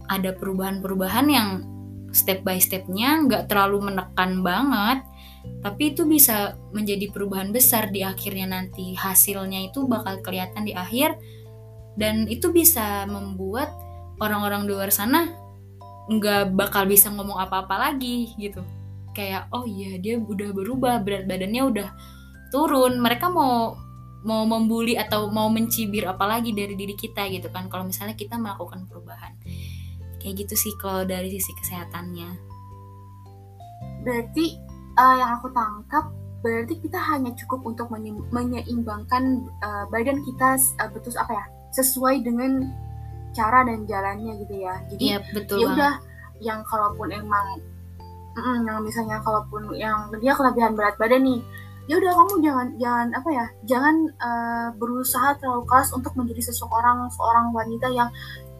ada perubahan-perubahan yang step by stepnya nggak terlalu menekan banget tapi itu bisa menjadi perubahan besar di akhirnya nanti hasilnya itu bakal kelihatan di akhir. Dan itu bisa membuat orang-orang di luar sana nggak bakal bisa ngomong apa-apa lagi gitu. Kayak oh iya dia udah berubah berat badannya udah turun. Mereka mau mau membuli atau mau mencibir apalagi dari diri kita gitu kan kalau misalnya kita melakukan perubahan kayak gitu sih kalau dari sisi kesehatannya. Berarti uh, yang aku tangkap berarti kita hanya cukup untuk menyeimbangkan uh, badan kita uh, betul apa ya sesuai dengan cara dan jalannya gitu ya. Jadi ya, betul ya udah yang kalaupun emang mm, yang misalnya kalaupun yang dia kelebihan berat badan nih ya udah kamu jangan jangan apa ya jangan uh, berusaha terlalu keras untuk menjadi seseorang seorang wanita yang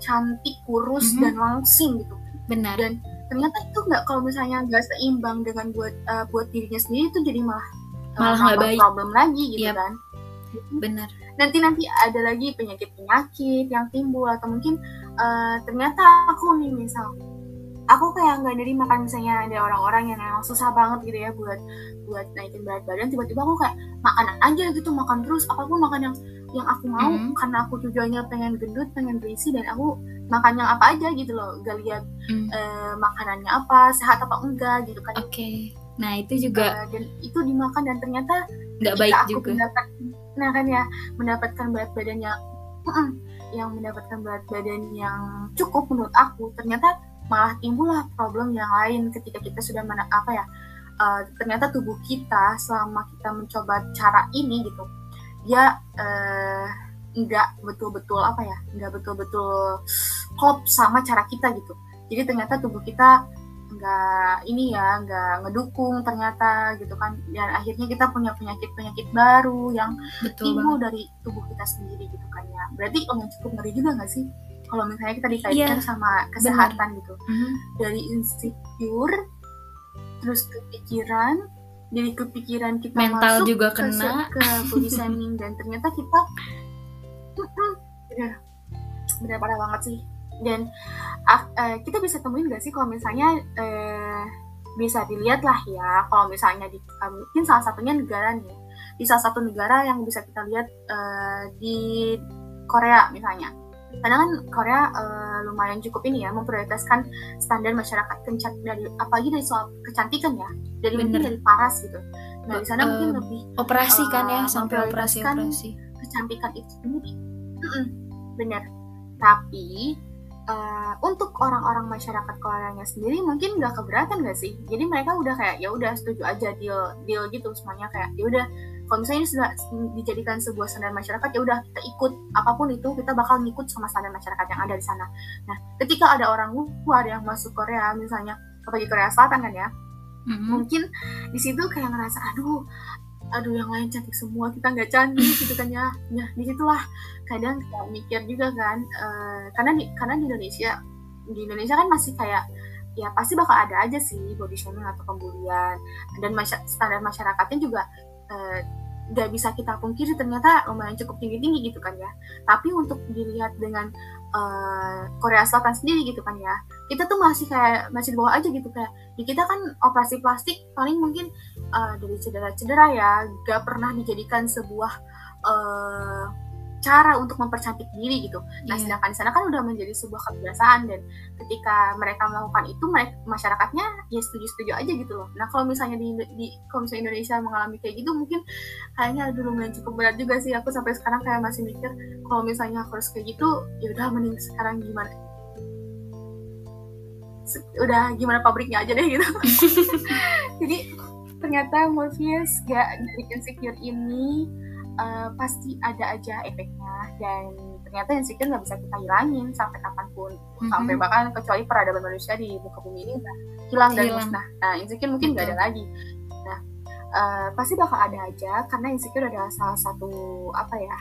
cantik kurus mm -hmm. dan langsing gitu. Benar. Dan ternyata itu nggak kalau misalnya nggak seimbang dengan buat uh, buat dirinya sendiri itu jadi malah malah nggak baik. problem lagi gitu yep. kan. Benar. Nanti nanti ada lagi penyakit penyakit yang timbul atau mungkin uh, ternyata aku nih misal aku kayak nggak dari makan misalnya ada orang-orang yang emang susah banget gitu ya buat buat naikin berat badan tiba-tiba aku kayak makan aja gitu makan terus apa pun makan yang yang aku mau mm -hmm. karena aku tujuannya pengen gendut pengen berisi dan aku makan yang apa aja gitu loh gak lihat mm. uh, makanannya apa sehat apa enggak gitu kan oke okay. nah itu juga uh, dan itu dimakan dan ternyata nggak baik aku juga mendapat nah kan ya mendapatkan berat badan yang *clears throat* yang mendapatkan berat badan yang cukup menurut aku ternyata malah timbullah problem yang lain ketika kita sudah mana apa ya uh, ternyata tubuh kita selama kita mencoba cara ini gitu dia uh, nggak betul-betul apa ya nggak betul-betul klop sama cara kita gitu. Jadi ternyata tubuh kita nggak ini ya nggak ngedukung ternyata gitu kan. Dan akhirnya kita punya penyakit penyakit baru yang timbul dari tubuh kita sendiri gitu kan ya. Berarti lumayan cukup ngeri juga nggak sih kalau misalnya kita dikaitkan yeah, sama kesehatan bener. gitu mm-hmm. dari insecure terus kepikiran jadi kepikiran kita mental masuk juga kena ke, *laughs* shaming dan ternyata kita bener bener parah banget sih dan uh, kita bisa temuin gak sih kalau misalnya uh, bisa dilihat lah ya kalau misalnya di uh, mungkin salah satunya negara nih di salah satu negara yang bisa kita lihat uh, di Korea misalnya karena kan Korea uh, lumayan cukup ini ya memprioritaskan standar masyarakat kencat dari apalagi dari soal kecantikan ya dari mungkin dari paras gitu. Nah di sana uh, mungkin lebih operasi uh, kan ya sampai operasi operasi. kecantikan itu sendiri. Benar tapi uh, untuk orang-orang masyarakat Koreanya sendiri mungkin nggak keberatan gak sih? Jadi mereka udah kayak ya udah setuju aja deal deal gitu semuanya kayak ya udah kalau misalnya ini sudah dijadikan sebuah standar masyarakat ya udah kita ikut apa pun itu kita bakal ngikut sama standar masyarakat yang ada di sana. Nah ketika ada orang luar yang masuk Korea misalnya apalagi Korea Selatan kan ya mm-hmm. mungkin di situ kayak ngerasa aduh aduh yang lain cantik semua kita nggak cantik gitu kan ya. Nah di situlah kadang kita mikir juga kan uh, karena di karena di Indonesia di Indonesia kan masih kayak ya pasti bakal ada aja sih body shaming atau pembulian. Dan masy- standar masyarakatnya juga uh, nggak bisa kita pungkiri ternyata lumayan cukup tinggi tinggi gitu kan ya. Tapi untuk dilihat dengan uh, Korea Selatan sendiri gitu kan ya kita tuh masih kayak masih di bawah aja gitu kayak di kita kan operasi plastik paling mungkin uh, dari cedera-cedera ya gak pernah dijadikan sebuah uh, cara untuk mempercantik diri gitu. Nah, yeah. sedangkan di sana kan udah menjadi sebuah kebiasaan dan ketika mereka melakukan itu mereka masyarakatnya ya setuju-setuju aja gitu loh. Nah, kalau misalnya di, di kalau misalnya Indonesia mengalami kayak gitu mungkin kayaknya dulu lumayan cukup berat juga sih aku sampai sekarang kayak masih mikir kalau misalnya aku harus kayak gitu ya udah mending sekarang gimana udah gimana pabriknya aja deh gitu. *laughs* Jadi ternyata Morpheus gak dari insecure ini uh, pasti ada aja efeknya. Dan ternyata insecure nggak bisa kita hilangin sampai kapan pun. Mm-hmm. sampai bahkan kecuali peradaban manusia di muka bumi ini udah hilang dan musnah. Nah insecure mungkin nggak ada lagi. Nah uh, pasti bakal ada aja karena insecure adalah salah satu apa ya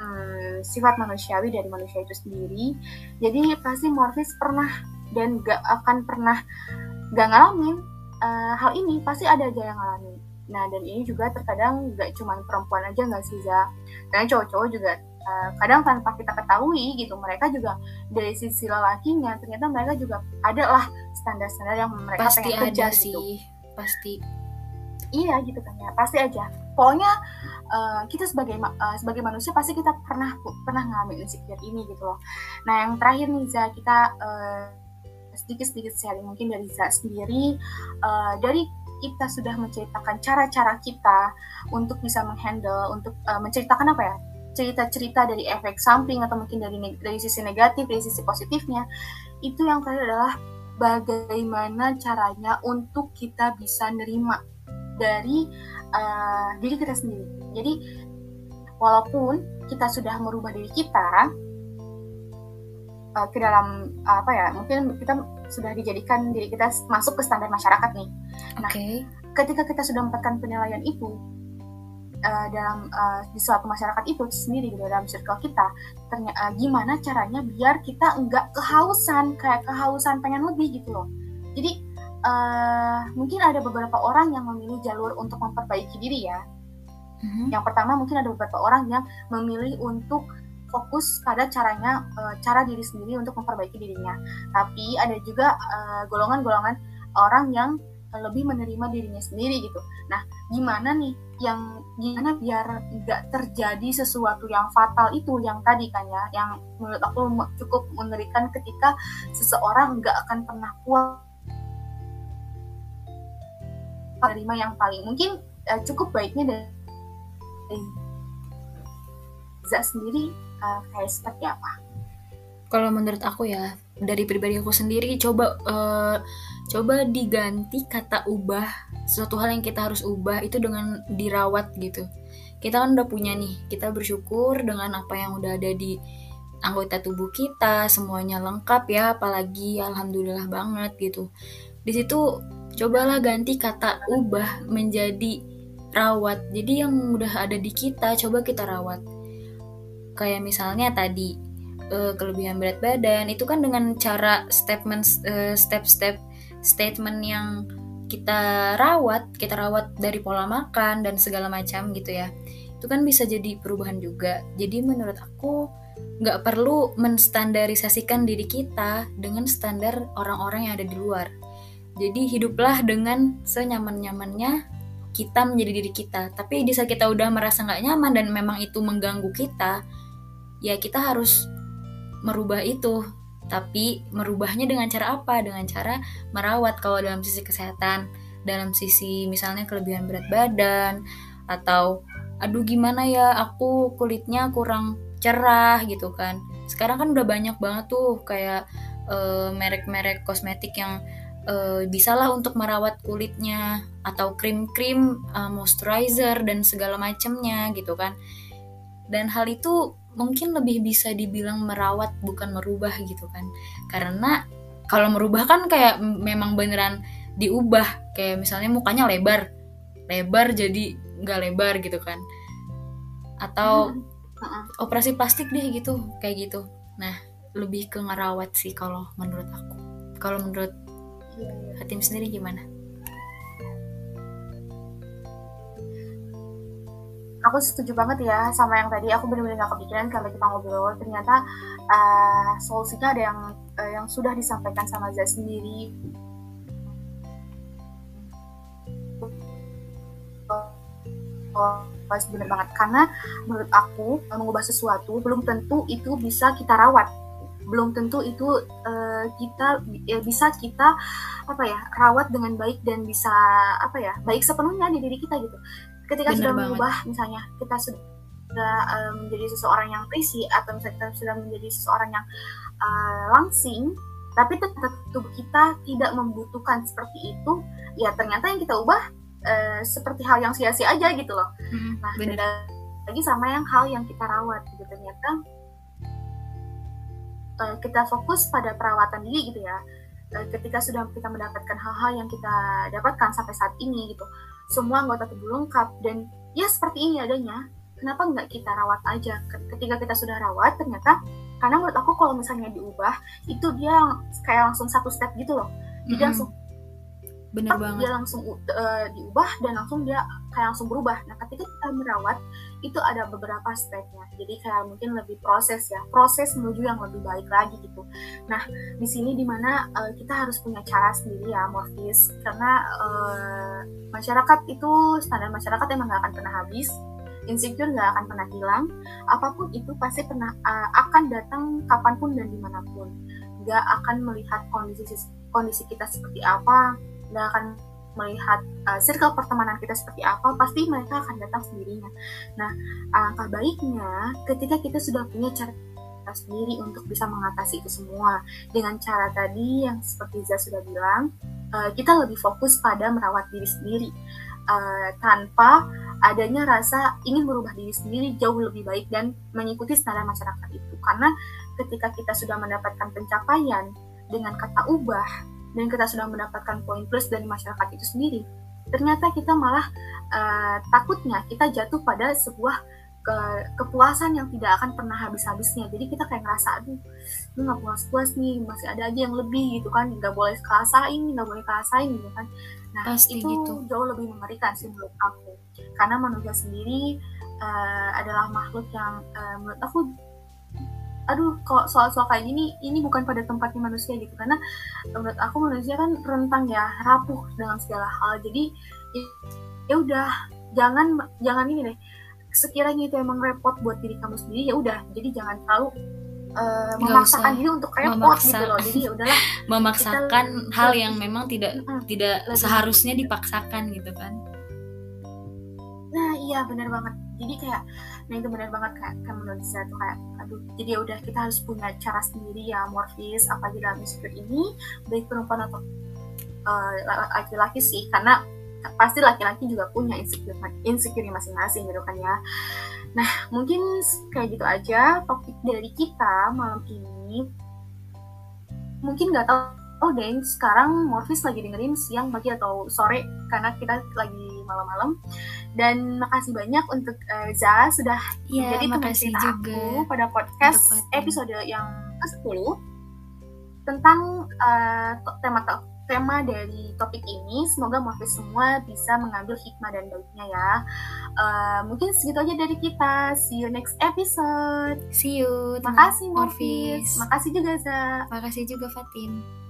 um, sifat manusiawi dari manusia itu sendiri. Jadi pasti Morpheus pernah dan gak akan pernah gak ngalamin uh, hal ini. Pasti ada aja yang ngalamin Nah, dan ini juga terkadang nggak cuma perempuan aja nggak sih, Za? Karena cowok-cowok juga uh, kadang tanpa kita ketahui gitu, mereka juga dari sisi lelakinya, ternyata mereka juga ada lah standar-standar yang mereka pasti pengen kejar ada gitu. sih, pasti. Iya gitu kan ya, pasti aja. Pokoknya uh, kita sebagai uh, sebagai manusia pasti kita pernah pernah ngalamin insecure ini gitu loh. Nah, yang terakhir nih Za, kita uh, sedikit-sedikit sharing mungkin dari Za sendiri uh, dari kita sudah menceritakan cara-cara kita untuk bisa menghandle, untuk uh, menceritakan apa ya, cerita-cerita dari efek samping atau mungkin dari dari sisi negatif, dari sisi positifnya, itu yang terakhir adalah bagaimana caranya untuk kita bisa nerima dari uh, diri kita sendiri. Jadi walaupun kita sudah merubah diri kita uh, ke dalam uh, apa ya, mungkin kita sudah dijadikan diri kita masuk ke standar masyarakat nih. Nah, okay. ketika kita sudah mendapatkan penilaian itu uh, dalam uh, di suatu masyarakat itu sendiri di dalam circle kita, ternyata uh, gimana caranya biar kita enggak kehausan kayak kehausan pengen lebih gitu loh. Jadi uh, mungkin ada beberapa orang yang memilih jalur untuk memperbaiki diri ya. Mm-hmm. Yang pertama mungkin ada beberapa orang yang memilih untuk fokus pada caranya uh, cara diri sendiri untuk memperbaiki dirinya. Tapi ada juga eh, golongan-golongan orang yang lebih menerima dirinya sendiri gitu. Nah, gimana nih yang gimana biar nggak terjadi sesuatu yang fatal itu yang tadi kan ya, yang menurut aku cukup mengerikan ketika seseorang nggak akan pernah puas menerima yang paling mungkin uh, cukup baiknya dari Za sendiri uh, kayak seperti apa? Kalau menurut aku ya dari pribadi aku sendiri coba uh, coba diganti kata ubah sesuatu hal yang kita harus ubah itu dengan dirawat gitu. Kita kan udah punya nih, kita bersyukur dengan apa yang udah ada di anggota tubuh kita, semuanya lengkap ya, apalagi alhamdulillah banget gitu. Di situ cobalah ganti kata ubah menjadi rawat. Jadi yang udah ada di kita coba kita rawat kayak misalnya tadi uh, kelebihan berat badan itu kan dengan cara statement uh, step-step statement yang kita rawat kita rawat dari pola makan dan segala macam gitu ya itu kan bisa jadi perubahan juga. Jadi menurut aku nggak perlu menstandarisasikan diri kita dengan standar orang-orang yang ada di luar. Jadi hiduplah dengan senyaman-nyamannya kita menjadi diri kita. Tapi di saat kita udah merasa nggak nyaman dan memang itu mengganggu kita ya kita harus merubah itu. Tapi merubahnya dengan cara apa? Dengan cara merawat kalau dalam sisi kesehatan dalam sisi misalnya kelebihan berat badan atau aduh gimana ya aku kulitnya kurang cerah gitu kan. Sekarang kan udah banyak banget tuh kayak uh, merek-merek kosmetik yang uh, bisalah untuk merawat kulitnya atau krim-krim uh, moisturizer dan segala macamnya gitu kan. Dan hal itu mungkin lebih bisa dibilang merawat bukan merubah gitu kan karena kalau merubah kan kayak memang beneran diubah kayak misalnya mukanya lebar lebar jadi nggak lebar gitu kan atau hmm. operasi plastik deh gitu kayak gitu nah lebih ke ngerawat sih kalau menurut aku kalau menurut Iya, iya. Hatim sendiri gimana? Aku setuju banget ya sama yang tadi. Aku benar-benar gak kepikiran kalau kita ngobrol. Ternyata uh, solusinya ada yang uh, yang sudah disampaikan sama Zah sendiri. Oh, benar banget karena menurut aku mengubah sesuatu belum tentu itu bisa kita rawat belum tentu itu uh, kita ya, bisa kita apa ya rawat dengan baik dan bisa apa ya baik sepenuhnya di diri kita gitu ketika Bener sudah banget. mengubah misalnya kita sudah uh, menjadi seseorang yang berisi atau misalnya kita sudah menjadi seseorang yang uh, langsing tapi tetap tubuh kita tidak membutuhkan seperti itu ya ternyata yang kita ubah uh, seperti hal yang sia-sia aja gitu loh. Hmm, nah beda lagi sama yang hal yang kita rawat gitu. Ternyata uh, kita fokus pada perawatan diri gitu ya. Uh, ketika sudah kita mendapatkan hal-hal yang kita dapatkan sampai saat ini gitu semua anggota tubuh lengkap. Dan ya seperti ini adanya kenapa nggak kita rawat aja? Ketika kita sudah rawat ternyata karena menurut aku kalau misalnya diubah itu dia kayak langsung satu step gitu loh. Jadi mm -hmm. langsung Bener banget. dia langsung uh, diubah dan langsung dia kayak langsung berubah. Nah, ketika kita merawat itu ada beberapa stepnya. Jadi kayak mungkin lebih proses ya, proses menuju yang lebih baik lagi gitu. Nah, di sini di mana uh, kita harus punya cara sendiri ya, Morfis, karena uh, masyarakat itu standar masyarakat emang gak akan pernah habis insecure gak akan pernah hilang apa pun itu pasti pernah uh, akan datang kapan pun dan di mana pun gak akan melihat kondisi kondisi kita seperti apa nggak akan melihat uh, circle pertemanan kita seperti apa, pasti mereka akan datang sendirinya. Nah, alangkah baiknya ketika kita sudah punya cara sendiri untuk bisa mengatasi itu semua dengan cara tadi yang seperti Zah sudah bilang, uh, kita lebih fokus pada merawat diri sendiri uh, tanpa adanya rasa ingin merubah diri sendiri jauh lebih baik dan mengikuti standar masyarakat itu. Karena ketika kita sudah mendapatkan pencapaian dengan kata ubah dan kita sudah mendapatkan poin plus dari masyarakat itu sendiri, ternyata kita malah uh, takutnya kita jatuh pada sebuah ke kepuasan yang tidak akan pernah habis-habisnya. Jadi kita kayak ngerasa, aduh, lu nggak puas-puas nih, masih ada aja yang lebih gitu kan, nggak boleh kerasain, nggak boleh kerasain gitu kan. Nah Pasti itu gitu. jauh lebih mengerikan sih menurut aku, karena manusia sendiri uh, adalah makhluk yang uh, menurut aku aduh kok soal-soal kayak gini ini bukan pada tempatnya manusia gitu. Karena menurut aku manusia kan rentang ya rapuh dengan segala hal. Jadi ya udah jangan jangan ini deh. Sekiranya itu emang repot buat diri kamu sendiri ya udah. Jadi jangan terlalu uh, memaksakan diri untuk repot memaksa, gitu loh. jadi ya udahlah *laughs* memaksakan kita, hal yang memang tidak uh, tidak seharusnya dipaksakan gitu kan nah iya benar banget. Jadi kayak nah itu benar banget kayak, kayak menurut saya tuh kayak aduh jadi ya udah kita harus punya cara sendiri ya morfis apalagi dalam insecure ini baik perempuan atau eh, laki-laki sih karena pasti laki-laki juga punya insecure insecure masing-masing gitu kan ya. Nah mungkin kayak gitu aja topik dari kita malam ini. Mungkin nggak tahu oh deh sekarang Morfis lagi dengerin siang pagi atau sore karena kita lagi malam-malam. Dan makasih banyak untuk uh, Za sudah ya, jadi teman cerita juga aku pada podcast episode yang ke-10 tentang uh, tema tema dari topik ini. Semoga Morfis semua bisa mengambil hikmah dan baiknya ya. Uh, mungkin segitu aja dari kita. See you next episode. See you makasih Morfis makasih juga Za. Makasih juga Fatin